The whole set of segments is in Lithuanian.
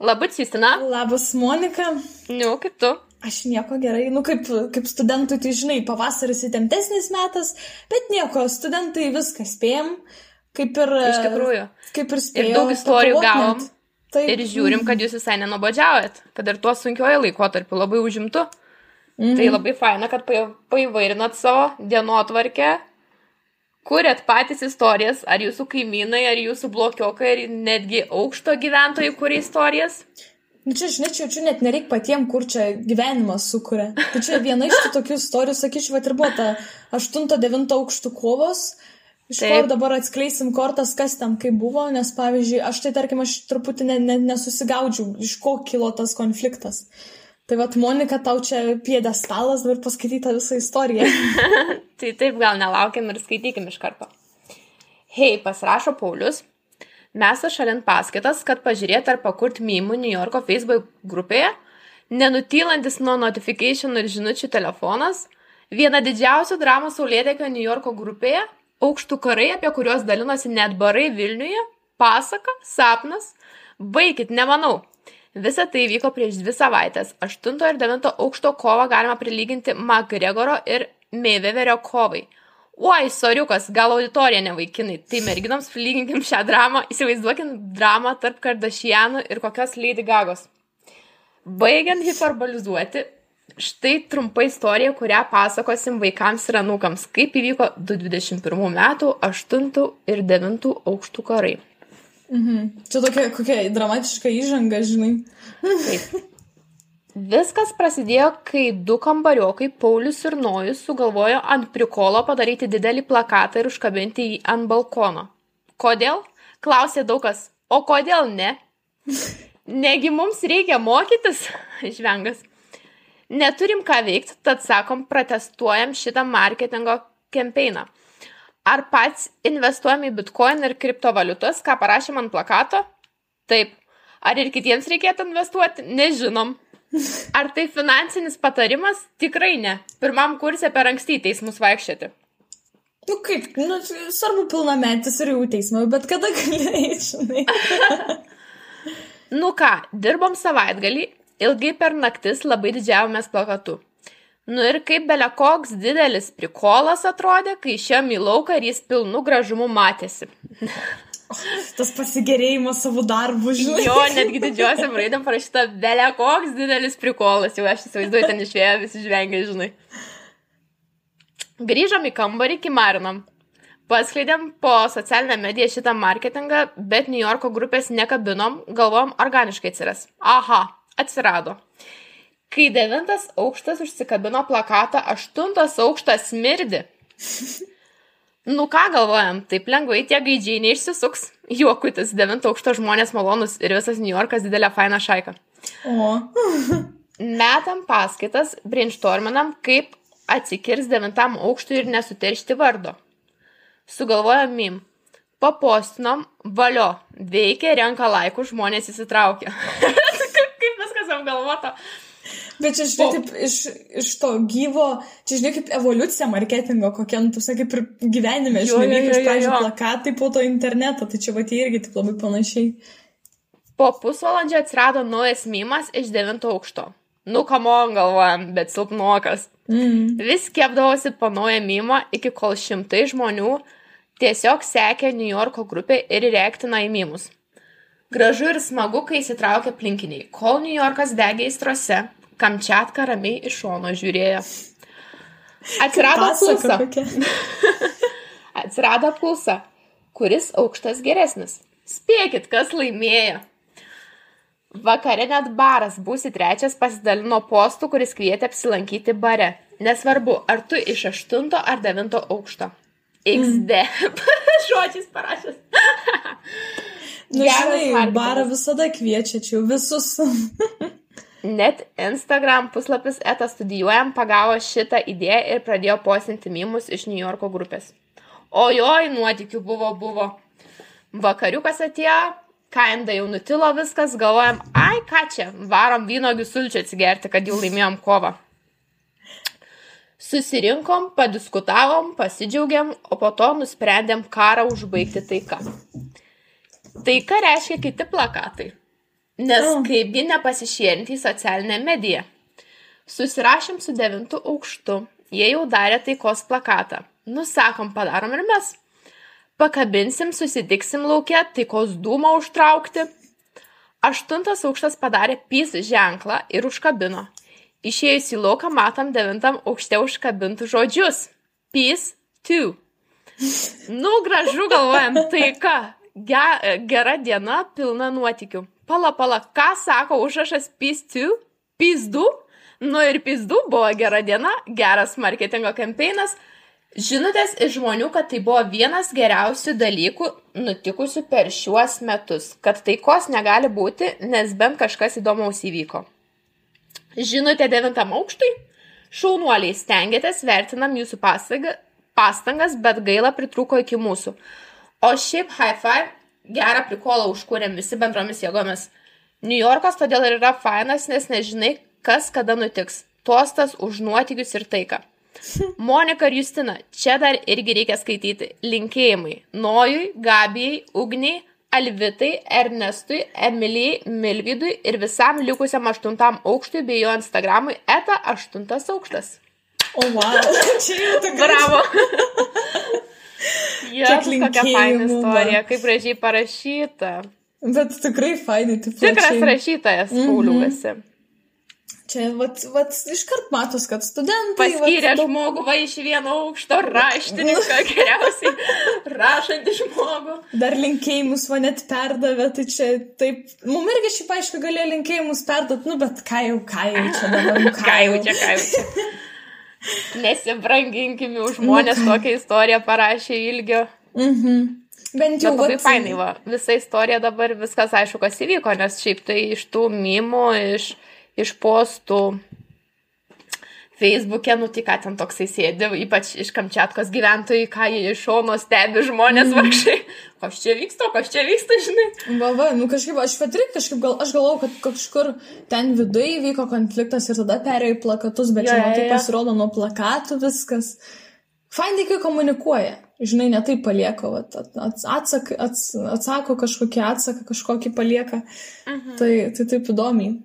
Labas, Justina. Labas, Monika. Nu, kaip tu? Aš nieko gerai, nu kaip, kaip studentui, tai žinai, pavasaris įtemptesnis metas, bet nieko, studentai viską spėjom, kaip ir... Iš tikrųjų. Kaip ir spėjom. Ir daug istorijų gavom. Taip. Ir žiūrim, kad jūs visai nenubodžiaujat, kad ir tuo sunkiuoju laikotarpiu labai užimtu. Mhm. Tai labai faina, kad paivairinat savo dienotvarkę, kuriat patys istorijas, ar jūsų kaimynai, ar jūsų blokiokai, ar netgi aukšto gyventojai kuria istorijas. Nu čia, žinai, čia, čia net nereik patiem, kur čia gyvenimas sukuria. Tai čia viena iš tų tokių istorijų, sakyčiau, va ir buvo ta 8-9 aukštų kovos. Iš ko dabar atskleisim kortas, kas ten kaip buvo, nes pavyzdžiui, aš tai tarkim, aš truputį ne, ne, nesusigaudžiau, iš ko kilo tas konfliktas. Tai vad, Monika, tau čia piedestalas, dabar paskaityta visą istoriją. tai taip, gal nelaukiam ir skaitykim iš karto. Hei, pasirašo Paulius. Mes šalint paskaitas, kad pažiūrėt ar pakurt mymų New Yorko Facebook grupėje, nenutylantis nuo notification ir žinučių telefonas, viena didžiausių dramų saulėtekio New Yorko grupėje, aukštų karai, apie kuriuos dalinosi net barai Vilniuje, pasaka, sapnas, baikit, nemanau, Visa tai vyko prieš dvi savaitės. 8 ir 9 aukšto kovą galima prilyginti McGregoro ir Mayweatherio kovai. Oi, soriukas, gal auditorija ne vaikinai. Tai merginoms lyginkim šią dramą, įsivaizduokim dramą tarp Kardashianų ir kokios Lady Gagos. Baigiant hiperbolizuoti, štai trumpa istorija, kurią pasakosim vaikams ir anūkams, kaip įvyko 2021 metų 8 ir 9 aukštų karai. Mhm. Čia tokia kokia dramatiška įžanga, žinai. Taip. Viskas prasidėjo, kai du kambariokai, Paulius ir Nojus, sugalvojo ant prikolo padaryti didelį plakatą ir užkabinti jį ant balkono. Kodėl? Klausė daug kas. O kodėl ne? Negi mums reikia mokytis? Žvengas. Neturim ką veikti, tad sakom, protestuojam šitą marketingo kampeiną. Ar pats investuojam į bitcoin ir kriptovaliutas, ką parašėm ant plakato? Taip. Ar ir kitiems reikėtų investuoti? Nežinom. Ar tai finansinis patarimas? Tikrai ne. Pirmam kursė per anksti į teismus vaikščioti. Nu kaip, nu, svarbu pilnametis ir jau teismo, bet kada galėjai, žinai. nu ką, dirbom savaitgalį, ilgai per naktis labai didžiavomės plakatu. Nu ir kaip belia koks didelis prikolas atrodė, kai išėjom į lauką ir jis pilnu gražumu matėsi. Tas pasigėrėjimas savo darbu, žinai. Jo, netgi didžiosiam raidam parašyta belia koks didelis prikolas, jau aš įsivaizduoju, ten išvėjo visi žvengiai, žinai. Grįžom į kambarį, kimarinam. Paskleidėm po socialinę mediją šitą marketingą, bet New Yorko grupės nekabinom, galvom organiškai atsiras. Aha, atsirado. Kai devintas aukštas užsikabino plakatą, aštuntas aukštas smirdi. Nu ką galvojam, taip lengvai tie gaidžiai neišsisuks. Juokutis, devinto aukšto žmonės malonus ir visas New Yorkas didelė faina šaika. O. Metam paskaitas, brainstorminam, kaip atsikirs devintam aukštui ir nesuteršti vardo. Sugalvojam mim. Papostinom, valio, veikia, renka laikų, žmonės įsitraukia. kaip viskas apgalvota. Bet čia, žinai, taip, iš, iš to gyvo, čia, žinai, kaip evoliucija marketingo kokia, nu, tu sakai, kaip ir gyvenime, žinai, vyko iš pradžių plakatai, po to interneto, tai čia va tie irgi taip labai panašiai. Po pusvalandžio atsirado naujas mymas iš devinto aukšto. Nu, kamon galvojam, bet silpnokas. Mm. Vis kepdavosi po naują mymą, iki kol šimtai žmonių tiesiog sekė New Yorko grupė ir reaktina į mymus. Gražu ir smagu, kai įsitraukia aplinkiniai. Kol New Yorkas degė įstrose, Kamčiatka ramiai iš šono žiūrėjo. Atsirado apklausa. Atsirado apklausa. Kuris aukštas geresnis? Spėkit, kas laimėjo. Vakare net baras būsi trečias pasidalino postų, kuris kvietė apsilankyti bare. Nesvarbu, ar tu iš aštunto ar devinto aukšto. XD. Mm. Žodžiais parašęs. Nu, žinai, barą visada kviečia čia visus. Net Instagram puslapis ETA studijuojam pagavo šitą idėją ir pradėjo posinti mimus iš New Yorko grupės. Ojoj, nuotikių buvo, buvo. Vakariukas atėjo, kainda jau nutilo viskas, galvojam, ai ką čia, varom vynogių sulčių atsigerti, kad jau laimėjom kovą. Susirinkom, padiskutavom, pasidžiaugiam, o po to nusprendėm karą užbaigti taika. Taika reiškia kiti plakatai. Nes Oh. kaip ji nepasišėrinti į socialinę mediją. Susirašėm su devintu aukštu. Jie jau darė taikos plakatą. Nusakom, padarom ir mes. Pakabinsim, susitiksim laukia, taikos dūmą užtraukti. Aštuntas aukštas padarė pys ženklą ir užkabino. Išėjus į lauką matom devintam aukšte užkabintų žodžius. Peace 2. Nu, gražu galvojam, taika. Ge, gera diena, pilna nuotikių. Pala, pala, ką sako užrašas Peace 2? Peace 2? Nu ir 2 buvo gera diena, geras marketingo kampeinas. Žinutės iš žmonių, kad tai buvo vienas geriausių dalykų nutikusių per šiuos metus, kad taikos negali būti, nes bent kažkas įdomaus įvyko. Žinutė devintam aukštui? Šaunuoliai, stengiatės, vertinam jūsų pastaga, pastangas, bet gaila pritruko iki mūsų. O šiaip high five, gerą prikolą užkūrėm visi bendromis jėgomis. New Yorkas todėl ir yra fainas, nes nežinai, kas kada nutiks. Tostas už nuotykius ir taiką. Monika ir Justina, čia dar irgi reikia skaityti. Linkėjimai. Nojui, Gabijai, Ugniai, Alvitai, Ernestui, Emilijai, Milvydui ir visam likusiam aštuntam aukštui bei jo Instagramui eta aštuntas aukštas. O, wow. Čia jau tokia. Bravo. Jėzus, kokia faina istorija, kaip gražiai parašyta. Bet tikrai fainai, taip Tikras rašytojas, Pauliukas. Čia, vat, vat, iškart matos, kad studentai. Paskyrė vat, žmogų va iš vieno aukšto raštininką, geriausiai rašantį žmogų. Dar linkėjimus va net perdavė, tai čia taip. Mums irgi šiaip aišku galėjo linkėjimus perduoti, nu bet ką jau, ką jau čia dabar. nu, Ką jau čia, ką jau čia. Nesibranginkime už žmonės tokią istoriją parašė ilgio. Mhm. Bent jau Bet labai vat, fainai, va. Visa istorija dabar viskas aišku, kas įvyko, nes šiaip tai iš tų mimų, iš, iš postų Facebook'e, nu tai ką ten toksai sėdi, ypač iš Kamčiatkos gyventojai, ką jie iš šono stebi žmonės vargšai. Kas čia vyksta, kas čia vyksta, žinai. Va, va, nu kažkaip, aš pat irgi kažkaip gal, aš galvojau, kad kažkur ten viduje vyko konfliktas ir tada perėjo į plakatus, bet Jo, čia matai pasirodo nuo plakatų viskas. Fainai, kai komunikuoja. Žinai, ne taip palieka, vat, at- ats, atsak, ats, atsako kažkokį atsaką, kažkokį palieka. Mhm. Tai, tai taip įdomiai.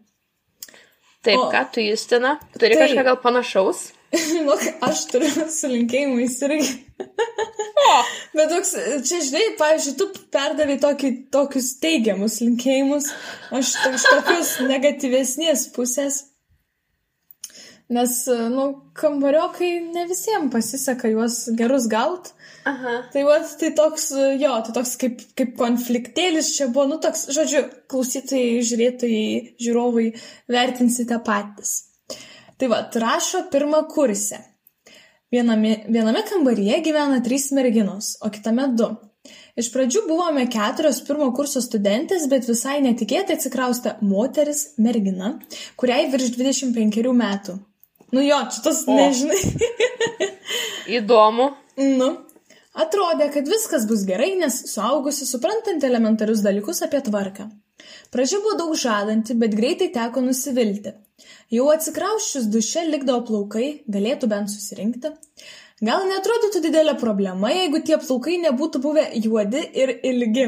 Taip, O- ką tu, Justina, turi Tai- kažką gal panašaus? Nu, aš turiu su linkėjimais irgi. O, Bet toks, čia žinai, pavyzdžiui, tu perdavai tokį, tokius teigiamus linkėjimus, aš to- iš tokios negatyvesnės pusės. Nes, nu, kambariokai ne visiems pasiseka juos gerus gaut. Aha. Tai va, tai toks, jo, tai toks kaip, kaip konfliktėlis čia buvo, nu toks, žodžiu, klausytojai, žiūrėtojai, žiūrovai, vertinsite patys. Tai va, rašo pirmą kursę. Viename, viename kambaryje gyvena trys merginos, o kitame du. Iš pradžių buvome keturios pirmo kurso studentės, bet visai netikėtai atsikraustė moteris, mergina, kuriai virš 25 metų. Nu jo, čia tas O. nežinai. Įdomu. Nu, atrodė, kad viskas bus gerai, nes suaugusi suprantant elementarius dalykus apie tvarką. Pradžia buvo daug žadanti, bet greitai teko nusivilti. Jau atsikrauščius duše likdavo plaukai, galėtų bent susirinkti. Gal netrodytų didelė problema, jeigu tie plaukai nebūtų buvę juodi ir ilgi.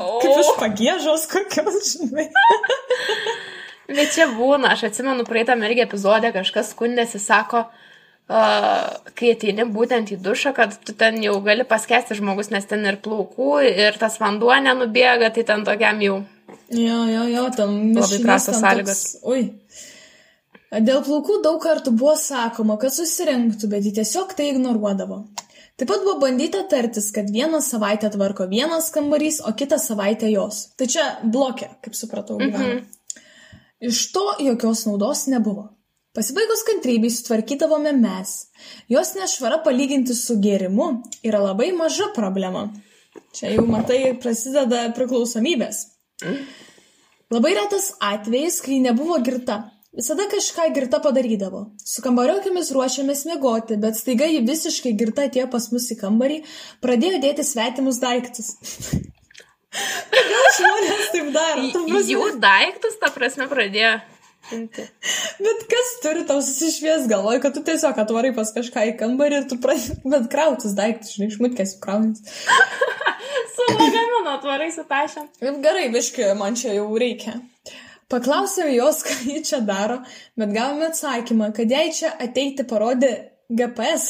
O. Kaip iš pagėžos kokios, žinai. Bet čia būna, aš atsimenu, praeitą irgi epizodę kažkas skundėsi, sako, kai ateini būtent į dušą, kad tu ten jau gali paskesti žmogus, nes ten ir plaukų, ir tas vanduo nenubėga, tai ten tokiam jau. Jo, jo, jo, tam mišinys prastos ten sąlygos. Toks, ui. Dėl plaukų daug kartų buvo sakoma, kad susirinktų, bet jį tiesiog tai ignoruodavo. Taip pat buvo bandyta tartis, kad vieną savaitę tvarko vienas kambarys, o kitą savaitę jos. Tai čia blokė, kaip supratau, gyvena. Iš to jokios naudos nebuvo. Pasibaigus kantrybei sutvarkydavome mes. Jos nešvara palyginti su gėrimu yra labai maža problema. Čia jau matai, prasideda priklausomybės. Labai retas atvejis, kai nebuvo girta. Visada kažką girta padarydavo. Su kambariokėmis ruošiamės miegoti, bet staiga ji visiškai girta atėjo pas mus į kambarį, pradėjo dėti svetimus daiktus. Kodėl žmonės taip daro? Jų daiktus, ta prasme, pradėjo. Bet kas turi tau susišvies galvoj, kad tu tiesiog atvarai pas kažką į kambarį ir tu pradedi, bet krautis daiktus, žinai, šmutkės krautis. su lagaminu atvarai su tašiam. Gerai, biški, man čia jau reikia. Paklausėme jos, ką ji čia daro, bet gavome atsakymą, kad jai čia ateiti parodė GPS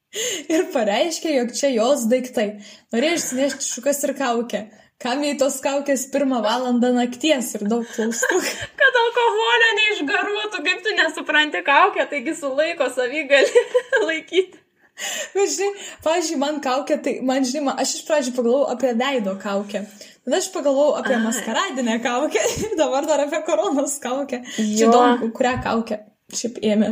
ir pareiškė, jog čia jos daiktai. Norėjo išsinešti šukas ir kaukę. Kam jai tos kaukės pirmą valandą nakties ir daug klaustų? Kad alkoholio neišgaruotų, kaip tu nesupranti kaukę, taigi su laiko savy gali laikyti. Bet žinai, pavyzdžiui, man kaukė, tai man žinai, aš iš pradžių pagalvojau apie veido kaukę. Tada aš pagalvojau apie maskaradinę kaukę ir dabar dar apie koronos kaukę. Čia įdomu, kurią kaukę šiaip ėmė.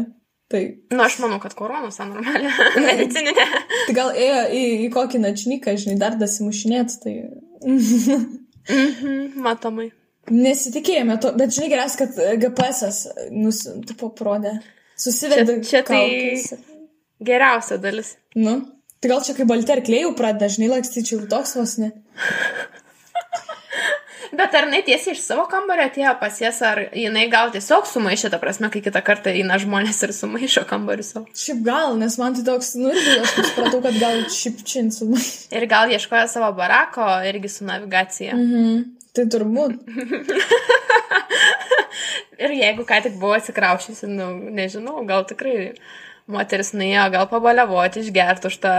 Tai... Na, nu, aš manau, kad koronos normalią medicininę. tai gal ėjo į, į kokį načnyką, žinai, dar dasimušinėt, tai... mhm, matomai. Nesitikėjome to, bet žinai geriausia, kad GPS nus, tipo, parodė. Susivedė. Čia, čia tai geriausia dalis. Nu, tai gal čia kaip balti arkliai jau pradeda dažnai lakstyčiau toks vos ne. Bet ar jinai tiesiai iš savo kambario atėjo pas jas, ar jinai gal tiesiog sumaišė, ta prasme, kai kitą kartą eina žmonės ir sumaišo kambarių savo? Šiaip gal, nes man tai toks, nu irgi aš supratau, kad gal šiaip čin sumaišė. Ir gal ieškoja savo barako irgi su navigacija. Mhm. Tai turbūt. ir jeigu ką tik buvo atsikraušysi, nu, nežinau, gal tikrai moteris nuėjo gal pabaliavoti, išgerti už tą,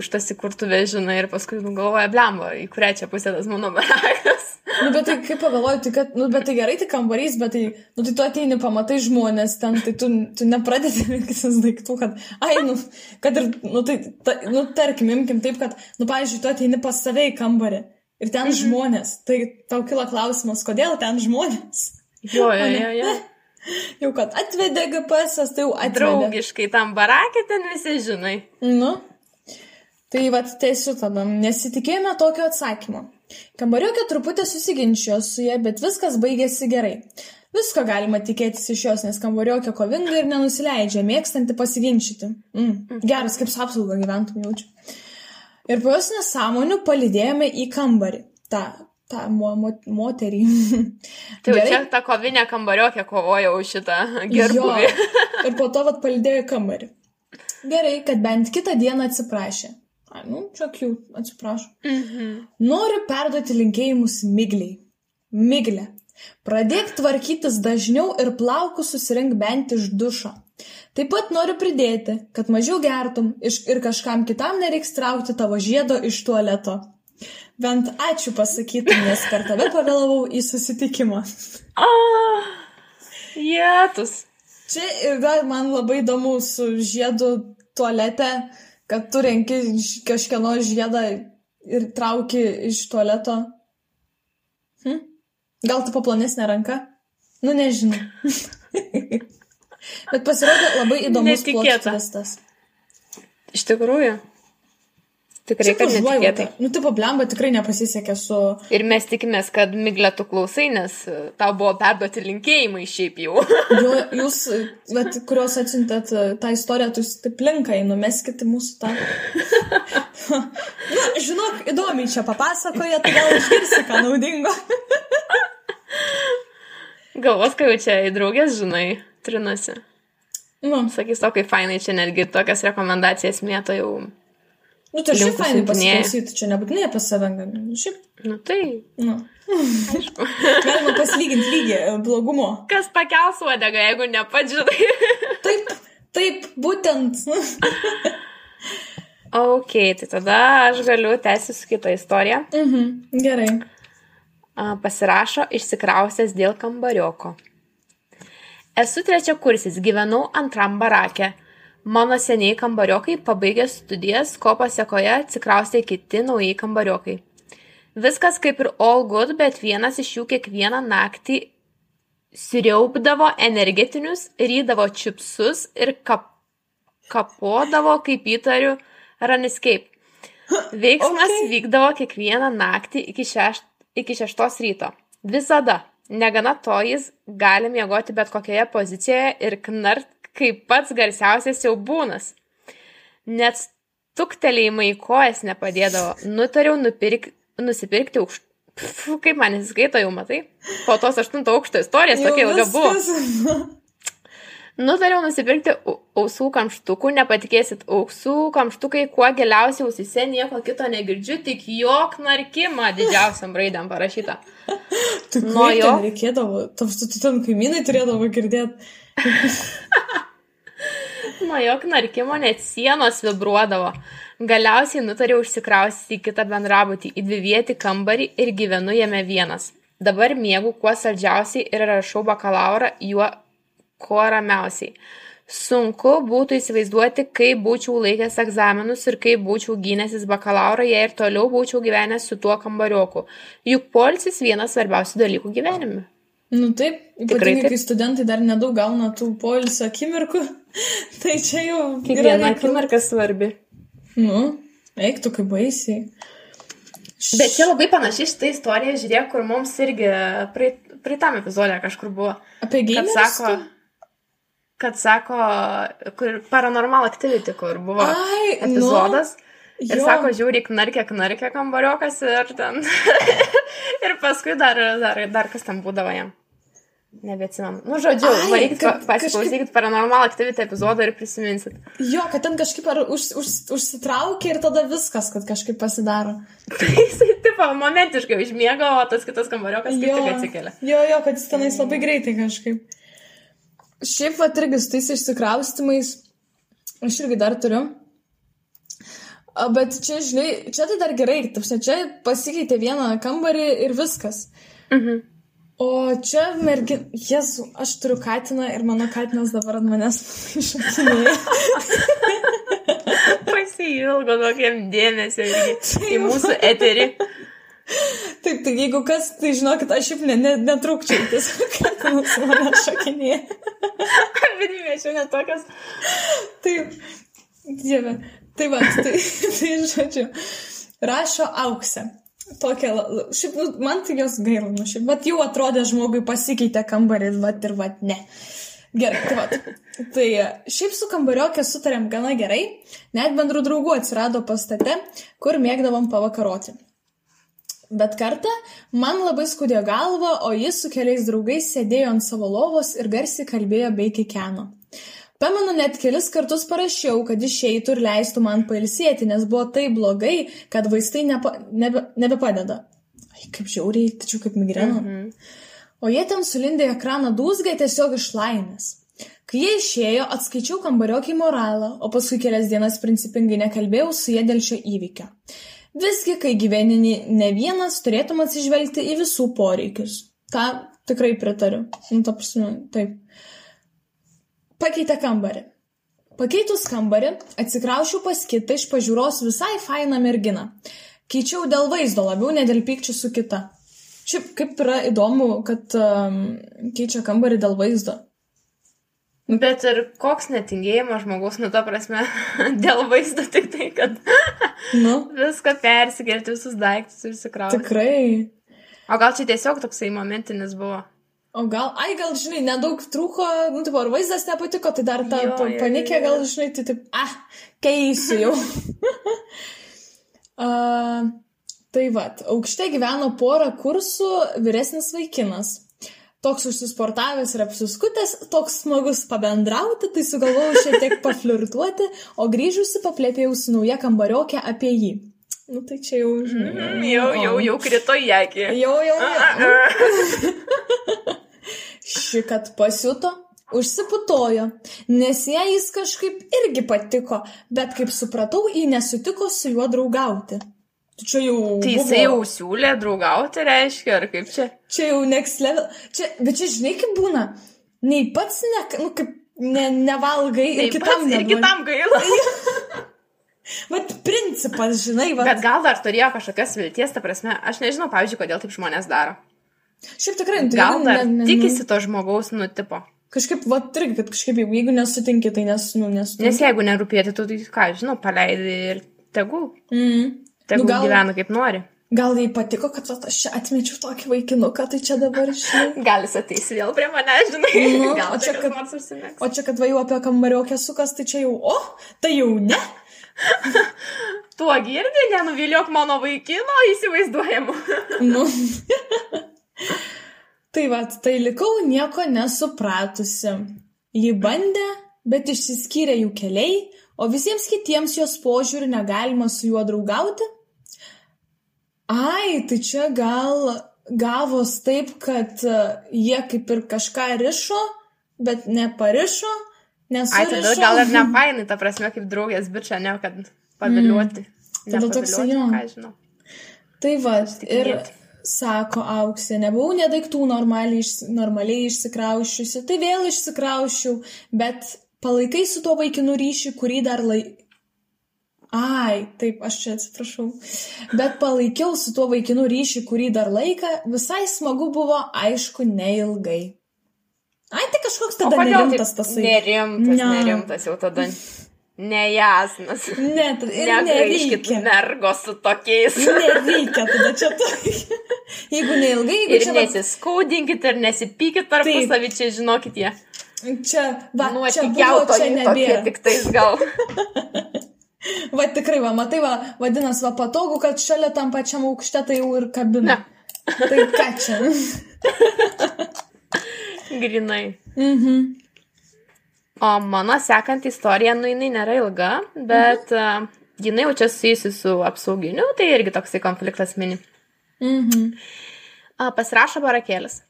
už tas įkurtuvę, žinai, ir paskui nugalvoja blemba, į kurią čia pusę tas mano barakas. Nu, bet tai kaip pagalvoju, tai kad, nu, bet tai gerai, tai kambarys, bet tai, nu, tai tu ateini, pamatai žmonės ten, tai tu, tu nepradedi rinktis daiktų, kad, ai, nu, kad ir, nu, tai, ta, nu, tarkim, imkim taip, kad, nu, pavyzdžiui, tu ateini pas save į kambarį ir ten mhm. žmonės, tai tau kila klausimas, kodėl ten žmonės? Jo, jo, jo, jo. Jau kad atvedė GPS, tai jau atvedė. Draugiškai tam barakė ten visi žinai. Nu. Tai vad tiesiu tada, nesitikėjome tokio atsakymo. Kambariokė truputį susiginčijo su jie, bet viskas baigėsi gerai. Visko galima tikėtis iš jos, nes kambariokė kovinga ir nenusileidžia, mėgstanti pasiginčyti. Mm, geras, kaip su apsauga gyventum jaučiu. Ir po jos nesąmonių palidėjome į kambarį. Ta tą mo mo moterį. Tai Gerai. čia ta kovinė kambariokė kovoja už šitą gerbuvį. ir po to vat palidėjo kambarį. Gerai, kad bent kitą dieną atsiprašė. Nu, čia jau atsiprašau. Mhm. Noriu perduoti linkėjimus Migliai. Miglė. Pradėk tvarkytis dažniau ir plaukus susirink bent iš dušo. Taip pat noriu pridėti, kad mažiau gertum ir kažkam kitam nereiks traukti tavo žiedo iš tualeto. Bent ačiū pasakytum, nes per tave pavėlavau į susitikimą. Ah, jėtus. Čia ir dar man labai įdomu su žiedu tualete, kad tu renki kažkieno žiedą ir trauki iš tualeto. Hm? Gal tu paplonesnė ranka? Nu, nežinau. Bet pasirodė labai įdomus plotkas. Iš tikrųjų. Tikrai, kad netikėtai. Nu, tipo, blemba tikrai nepasisekė su... Ir mes tikimės, kad miglė tu klausai, nes e, tau buvo perduoti linkėjimai šiaip jau. jo, jūs, bet, kuriuos atsintėt e, tą istoriją, tu taip linkai, numeskite mūsų tą. Na, žinok, įdomiai čia papasakoja, tai gal išgirsi ką naudingo. Galvos, kai jau čia į draugės, žinai, trinasi. Nu. Sakys, to, kaip fainai čia netgi tokias rekomendacijas mėto jau Nu, tai šiaip fainai pasiklausyti, čia nebūtinai apie save, nu, šiaip. Nu, tai. Nu. Aišku. Galima pasilyginti lygį e, blogumo. Kas pakels uodegą, jeigu nepadžinai. taip, taip, būtent. ok, tai tada aš galiu tęsti su kita istorija. Mhm, gerai. Pasirašo išsikrausęs dėl kambarioko. Esu trečia kursis, gyvenau antram barakė Mano seniai kambariokai pabaigė studijas, ko pasiekoje atsikraustė kiti naujai kambariokai. Viskas kaip ir all good, bet vienas iš jų kiekvieną naktį sriaupdavo energetinius, rydavo čipsus ir kap, kapodavo, kaip įtariu, runescape. Veiksmas okay. vykdavo kiekvieną naktį iki, šeš, iki šeštos ryto. Visada. Negana to, jis gali miegoti bet kokioje pozicijoje ir knart kaip pats garsiausias siaubūnas. Net tuktelėjimai į kojas nepadėdavo. Nutariau nupirk, nusipirkti aukšt, Pf, kaip man nesiskaito jau, matai? Po tos aštunto aukšto istorijos tokia ilga buvo. Nutariau nusipirkti au- ausų kamštukų, nepatikėsit, ausų kamštukai kuo giliausiai ausise, nieko kito negirdžiu, tik jok narkimą didžiausiam raidėm parašyta. Tu Nuo jo jo- reikėdavo, tam tu ten kaimynai turėdavo girdėti. Nuo jok narkimo net sienos vibruodavo. Galiausiai nutariau užsikraustyti į kitą bendrabutį, į dvivietį kambarį ir gyvenu jame vienas. Dabar mėgau kuo saldžiausiai ir rašau bakalaurą juo kuo ramiausiai. Sunku būtų įsivaizduoti, kaip būčiau laikęs egzaminus ir kaip būčiau gynęsis bakalaurą, jei ir toliau būčiau gyvenęs su tuo kambarioku. Juk polsis vienas svarbiausių dalykų gyvenime. Nu taip, ypatingai kai studentai dar nedaug gauna tų poilsio akimirkų, tai čia jau Kiekviena akimirka svarbi. Nu, eiktų kaip baisiai. Bet čia labai panaši šitą istoriją, žiūrėk, kur mums irgi praeit, praeitam epizodė kažkur buvo. Apie Kad gėjimą. sako, kad sako, kur paranormal activity, kur buvo Ai, epizodas. nu, Ir jo. sako, žiūri, knarkė, knarkė kambariokas ir ten. ir paskui dar, dar, dar kas ten būdavo jam. Nebeatsimenu. Nu, žodžiu, Ai, varykit, kad pa- pasiklausykit paranormal activity epizodą ir prisiminsit. Jo, kad ten kažkaip ar už, už, užsitraukia ir tada viskas, kad kažkaip pasidaro. Tai jisai, tipo, momentiškai užmiego, o tas kitas kambariokas kaip tik atsikelia. jo, jo, kad jis tenais labai greitai kažkaip. Šiaip va irgi su tais išsikraustimais, aš irgi dar turiu. Bet čia, žinai, čia tai dar gerai, tapšne, čia pasikeitė vieną kambarį ir viskas. Mhm. O čia mergin, jesu, aš turiu katiną ir mano katinas dabar ant manęs išakinėja. Pasilgo tokiam dėmesio į mūsų eterį. Taip, tai jeigu kas, tai žinokit, aš šiaip ne, ne, netrukčiau, tiesiog katinas mane šakinėja. Vidimi, aš jau netokias. Taip, dieve. Tai va, tai, tai žodžiu, rašo auksę. Tokia, šiaip, nu, man tai jos gaila, nu, šiaip, bet jau atrodė žmogui pasikeitė kambaris, bet ir va, ne. Gerai, tai va. Tai šiaip su kambariokė sutarėm gana gerai, net bendrų draugų atsirado pastate, kur mėgdavom pavakaroti. Bet kartą man labai skudėjo galva, o jis su keliais draugais sėdėjo ant savo lovos ir garsiai kalbėjo bei kikeno. Pamenu, net kelis kartus parašiau, kad išeitų ir leistų man pailsėti, nes buvo taip blogai, kad vaistai nepa, nebe, nebepadeda. Ai, kaip žiauriai, tačiau kaip migrena. Mhm. O jie ten sulindė ekraną dūzgai tiesiog iš laimės. Kai jie išėjo, atskaičiau kambariokį moralą, o paskui kelias dienas principingai nekalbėjau su jie dėl šio įvykio. Visgi, kai gyveni ne vienas, turėtum atsižvelgti į visų poreikius. Ta tikrai pritariu. Nu, ta prasme, taip. Pakeitė kambarį. Pakeitus kambarį, atsikraušiau pas kitą iš pažiūros visai fainą merginą. Keičiau dėl vaizdo labiau, ne dėl pykčių su kita. Šiaip kaip yra įdomu, kad um, keičia kambarį dėl vaizdo. Bet ir koks netingėjimas žmogaus, nu, ta prasme, dėl vaizdo tik tai, kad Nu, viską persikelti, visus daiktus ir sikrauti. tikrai. O gal čia tiesiog toksai momentinis buvo? O gal, ai, gal, žinai, nedaug trūko, nu, tipo, ar vaizdas nepatiko, tai dar ta Jo, pa- jo, panikė, jo, gal, žinai, tai taip, ah, keisiu jau. uh, tai va, aukšte gyveno porą kursų vyresnis vaikinas. Toks užsisportavęs ir apsiskutęs, toks smagus pabendrauti, tai sugalvojau šiek tiek paflirtuoti, o grįžusi paplėpėjau su nauja kambariokė apie jį. Nu tai čia jau, žinai. Jau, jau, jau krito į akį. Jau, jau, jau. Ši, kad pasiuto, užsiputojo, nes jai jis kažkaip irgi patiko, bet kaip supratau, ji nesutiko su juo draugauti. Čia jau. Tai buvo- jisai jau siūlė draugauti, reiškia, ar kaip čia? Čia jau next level. Čia, bet čia žinai, kaip būna. Nei pats, ne, nu, kaip ne, nevalgai ir Taip kitam pats ir kitam gaila. Vat principas, žinai, va. Bet gal dar turėjo kažkokias vilties, ta prasme, aš nežinau, pavyzdžiui, kodėl taip žmonės daro. Šiaip tikrai, nu, tai Gal jeigu dar ne- ne- tikisi to žmogaus nutipo. Kažkaip, va, irgi, kad kažkaip, jeigu, nesutinki, tai nes, nu, nesutinki. Nes jeigu nerūpėti, tu tai ką, žinau, paleidai ir tegul. Mm. Tegul Nu, gal- gyvena kaip nori. Gal jai patiko, kad vat, aš čia atmečiau tokį vaikinuką, tai čia dabar žinai. Gal jis ateis vėl prie mane, žinai. Nu, Gal o čia kad-. O čia, kad va jau apie kambariokę sukas, tai čia jau, o, tai jau ne. Tuo girdi, nenuviliok mano vaikino įsivaizduojamu. Nu. tai va, tai likau nieko nesupratusi. Ji bandė, bet išsiskyrė jų keliai, o visiems kitiems jos požiūrį negalima su juo draugauti. Ai, tai čia gal gavos taip, kad e, jie kaip ir kažką rišo, bet neparišo, nes... Ai, tada gal ir nefainai, ta prasme, kaip draugės bičia, ne, kad paviliuoti. Mm. Tada toks jo. Tai va, ir sako auksė, nebuvau nedaiktų normaliai, normaliai išsikraušiusi, tai vėl išsikraušiu, bet palaikai su tuo vaikinu ryšį, kurį dar laik... Ai, taip, aš čia atsiprašau. Bet palaikiau su tuo vaikinu ryšį, kurį dar laiką, visai smagu buvo, aišku, neilgai. Ai, tai kažkoks tada nerimtas tas. Nerimtas, ne. nerimtas jau tada. Nejasnas. Net, ir nereikia. Mergos su tokiais. Nereikia tada čia to. Jeigu neilgai, jeigu ir čia... Nesiskaudinkit, ir nesipykit tarpusavį, čia žinokit jie. Čia, va, nu, čia buvo, čia nebėra. Tik tais gal. Va tikrai, va, matai, va, vadinasi, va patogu, kad šalia tam pačiam aukšte tai jau ir kabina. Ne. Tai ką čia? Grinai. Mhm. O mano sekant istorija, nu jinai nėra ilga, bet mhm. uh, jinai jau čia susijusi su apsauginiu, tai irgi toksai konfliktas mini. Mhm. Uh, pasirašo barakėlis.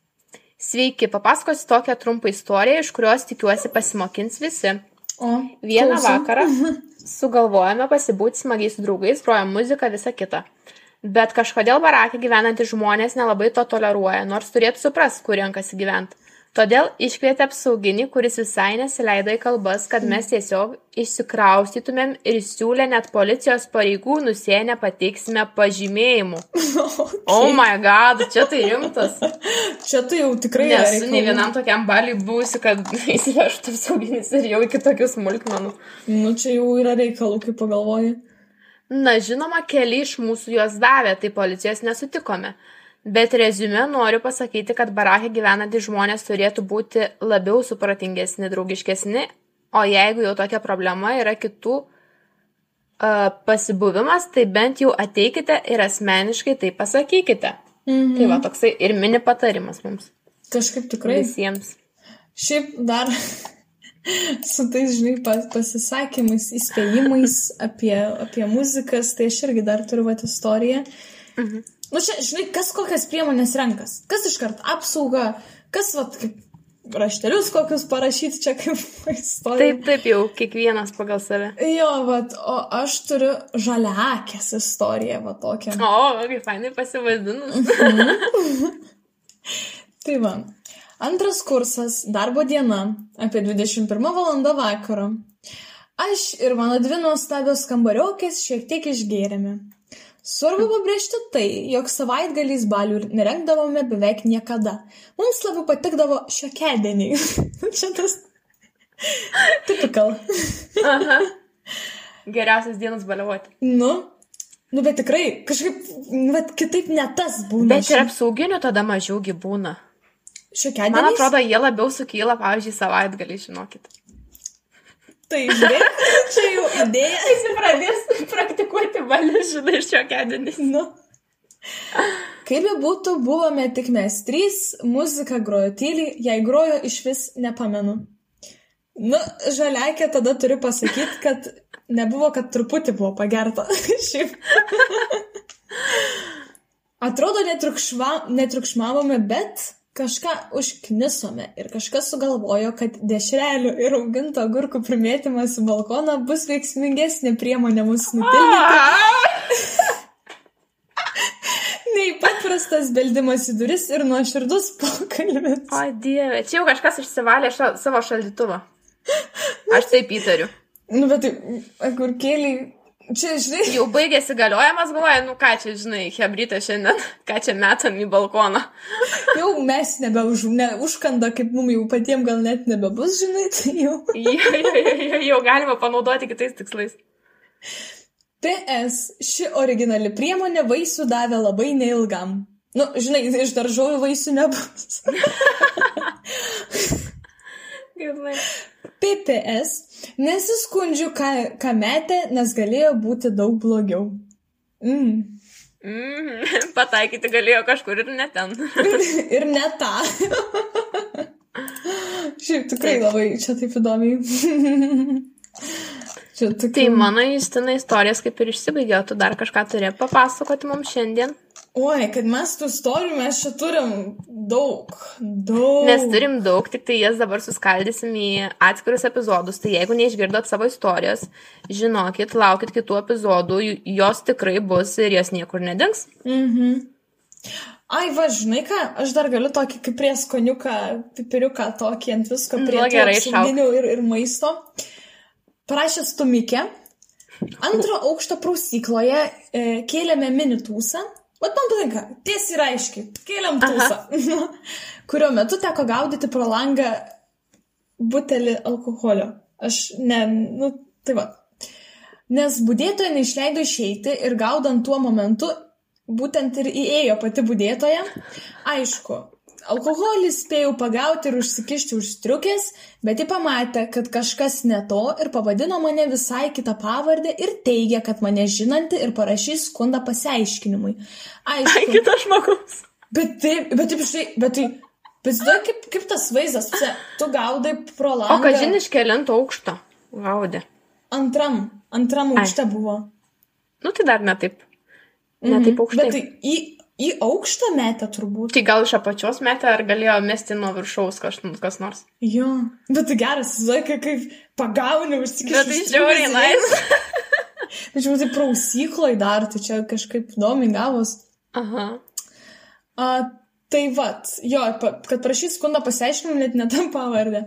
Sveiki, papasakosiu tokią trumpą istoriją, iš kurios tikiuosi pasimokins visi. O, Vieną klausom. vakarą sugalvojame pasibūti smagiai su draugais, grojam muziką, visą kitą. Bet kažkodėl barakė gyvenantys žmonės nelabai to toleruoja, nors turėtų supras, kur renkasi gyventi. Todėl iškvietė apsauginį, kuris visai nesileido į kalbas, kad mes tiesiog išsikraustytumėm ir siūlė net policijos pareigūnų sėnę pateiksime pažymėjimu. Okay. Oh my god, čia tai rimtas. Čia tai jau tikrai Nesu nei vienam tokiam baliui būsi, kad įsivežtų apsauginis ir jau iki tokių smulkmenų. Nu, čia jau yra reikalų, kaip pagalvoji. Na, žinoma, keli iš mūsų juos davė, tai policijos nesutikome. Bet rezume noriu pasakyti, kad barakė gyvenantys žmonės turėtų būti labiau supratingesni, draugiškesni, o jeigu jau tokia problema yra kitų uh, pasibuvimas, tai bent jau ateikite ir asmeniškai tai pasakykite. Mhm. Tai va toksai ir mini patarimas mums. Kažkaip tikrai. Visiems. Šiaip dar su tais, žinai, pas, pasisakymais, įspėjimais apie, apie muzikas, tai aš irgi dar turiu vat istoriją. Mhm. Nu, čia, žinai, kas kokias priemonės renkas. Kas iškart apsauga, kas, vat, kaip raštelius kokius parašyti čia kaip istorija. Taip, taip jau, kiekvienas pagal save. Jo, vat, o aš turiu žaliakės istoriją, va tokią. O, kaip fainai pasivadinus. tai va, antras kursas, darbo diena, apie 21 val. vakaro. Aš ir mano dvi nuostabios kambariokės šiek tiek išgėrėme. Svarbu pabrėžti tai, jog savaitgaliais balių nerengdavome beveik niekada. Mums labiau patikdavo šiokedieniai. Čia tas. Typical. Aha. Geriausias dienas baliavoti. Nu, nu, bet tikrai, kažkaip, nu, bet kitaip ne tas būna. Bet ir apsauginių tada mažiau gyvūna. Šiokedieniai. Man atrodo, jie labiau sukyla, pavyzdžiui, savaitgalį, žinokit. Tai, žinai, čia jau idėja. Jis pradės praktikuoti balį, žinai, šiokedienį. Nu. Kaip be būtų, buvome tik mes trys, muzika grojo tyliai, jei grojo iš vis nepamenu. Nu, žaliakė tada turiu pasakyti, kad nebuvo, kad truputį buvo pagerta. Šiaip. Atrodo, netriukšma, netriukšmavome, bet kažką užknisome ir kažkas sugalvojo, kad dešrelių ir auginto agurkų primėtymas į balkoną bus veiksmingesnė priemonė mūsų nutildyti. Nei paprastas beldimas į duris ir nuoširdus pokalbis. O dieve, čia jau kažkas išsivalė ša savo šaldytuvą. Aš taip įtariu. Nu, bet tai agurkėliai Čia, žinai. Jau baigėsi galiojimas, galvoju, nu ką čia, žinai, hebrytė šiandien, ką čia metam į balkoną. Jau mes nebeuž, ne, užkanda, kaip mums jau patiems gal net nebebus, žinai, tai jau. jau, jau, jau, jau galima panaudoti kitais tikslais. PS, ši originali priemonė vaisių davė labai neilgam. Nu, žinai, iš daržovių vaisių nebus. PPS, Nesiskundžiu, ką, ką metė, nes galėjo būti daug blogiau. Mm. Mm, pataikyti galėjo kažkur ir ne ten. ir ne tą. Šiaip tikrai taip. labai čia taip įdomiai. čia tikrai... Tai mano įstina istorijas kaip ir išsibaigė, tu dar kažką turė papasakoti mums šiandien. Oi, kad mes tų istorijų mes čia turim daug. Daug. Mes turim daug, tik tai jas dabar suskaldysim į atskirus epizodus. Tai jeigu neišgirdot savo istorijos, žinokit, laukit kitų epizodų, jos tikrai bus ir jos niekur nedings. Mhm. Ai, va, žinai ką, aš dar galiu tokį kaip prie skoniuką, pipiriuką tokį ant visko, prie nu, gerai, ir, ir maisto. Parašė stumikė. Antro aukšto prausykloje e, kėlėme minitūsą Vat man patinka, tiesiai ir aiškiai, kėliam tūsą, kurio metu teko gaudyti pro langą butelį alkoholio. Aš ne, nu, tai va. Nes būdėtoja neišleido išeiti ir gaudant tuo momentu, būtent ir įėjo pati būdėtoja. Aišku, Alkoholį spėjau pagauti ir užsikišti už striukės, bet ji pamatė, kad kažkas ne to ir pavadino mane visai kitą pavardę ir teigia, kad mane žinanti ir parašys skundą pasiaiškinimui. Aišku. Ai, kitas žmogus. Bet taip, bet taip, štai, bet tai, tai kaip, kaip tas vaizdas, čia, tu gaudai pro langą. O ką žinai, iš kelinto aukšto gaudė? Antram, antram aukšte Ai. buvo. Nu tai dar ne taip. Ne taip aukštai. Bet tai į Į aukštą metę turbūt. Tai gal iš apačios metę, ar galėjo mesti nuo viršaus kas, kas nors? Jo, bet tai geras, zaikai, kaip pagauni užsikišti. Bet tai žiauriai nice. Tačiau tai prausykloj dar, tai čia kažkaip įdomi gavos. Aha. A, tai vad, jo, kad prašyt skundą pasiaiškinimą net netam pavardę.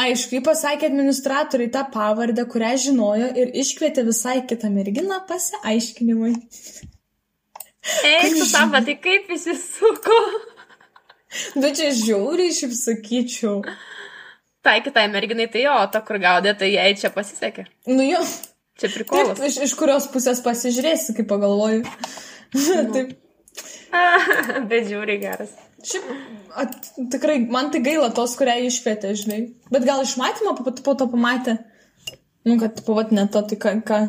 Aišku, pasakė administratoriai tą pavardę, kurią žinojo ir iškvietė visai kitą merginą pasiaiškinimui. Eik, tu savo, tai kaip įsisuko? Bet čia žiauriai šiaip sakyčiau. Tai kitai merginai tai jo, ta kur gaudė, tai jai čia pasisekė. Nu jo. Čia prikolas. Taip, iš, iš kurios pusės pasižiūrėsi, kaip pagalvoju. Nu. Taip. Bet žiūri geras. Šiaip, at, tikrai, man tai gaila tos, kurią išvietė, žinai. Bet gal iš matymo po, po to pamatė. Nu, kad pavat ne to, tai ką. ką.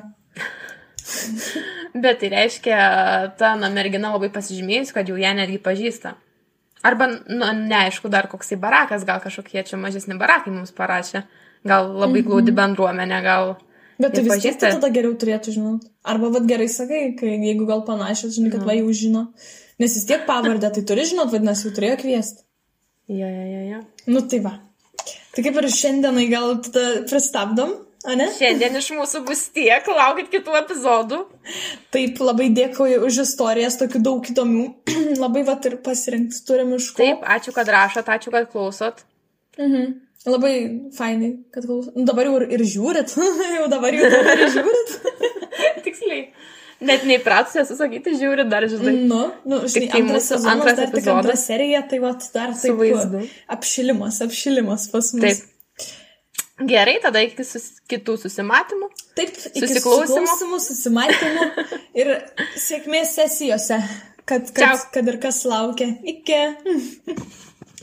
Bet tai reiškia, ta na, mergina labai pasižymėjus, kad jau ją netgi pažįsta. Arba, nu, neaišku, dar koksai barakas, gal kažkokie čia mažesni barakai mums parašė. Gal labai mhm. glaudi bendruomenė, gal... Bet tai vis tiek tada geriau turėtų žinot. Arba vad gerai sakai, kai, jeigu gal panašios, žinai, kad no. va jau žino. Nes vis tiek pavardę, tai turi žinot, vadinasi, jau turėjo kviesti. Ja, ja, ja, ja. Nu tai va. Tai kaip ir šiandienai gal tada pristabdom. Ane? Šiandien iš mūsų bus tiek, laukit kitų epizodų. Taip, labai dėkoju už istorijas, tokių daug įdomių. labai vat ir pasirinkti turim iš ko. Taip, ačiū, kad rašot, ačiū, kad klausot. Mhm. Labai fainai, kad klausot. Nu, dabar jau ir, ir žiūrit. jau dabar jau ir žiūrit. Tiksliai. Net neįpratusi esu sakyti, žiūri dar, žinai. Nu, nu žinai, tai antras sezonas, antras dar tik antra serija, tai va, dar taip. Apšilimas, apšilimas pas mus. Taip. Gerai, tada iki sus, kitų susimatymų. Taip, susiklausimų, susimatymų ir sėkmės sesijose, kad, kad, kad ir kas laukia. Iki.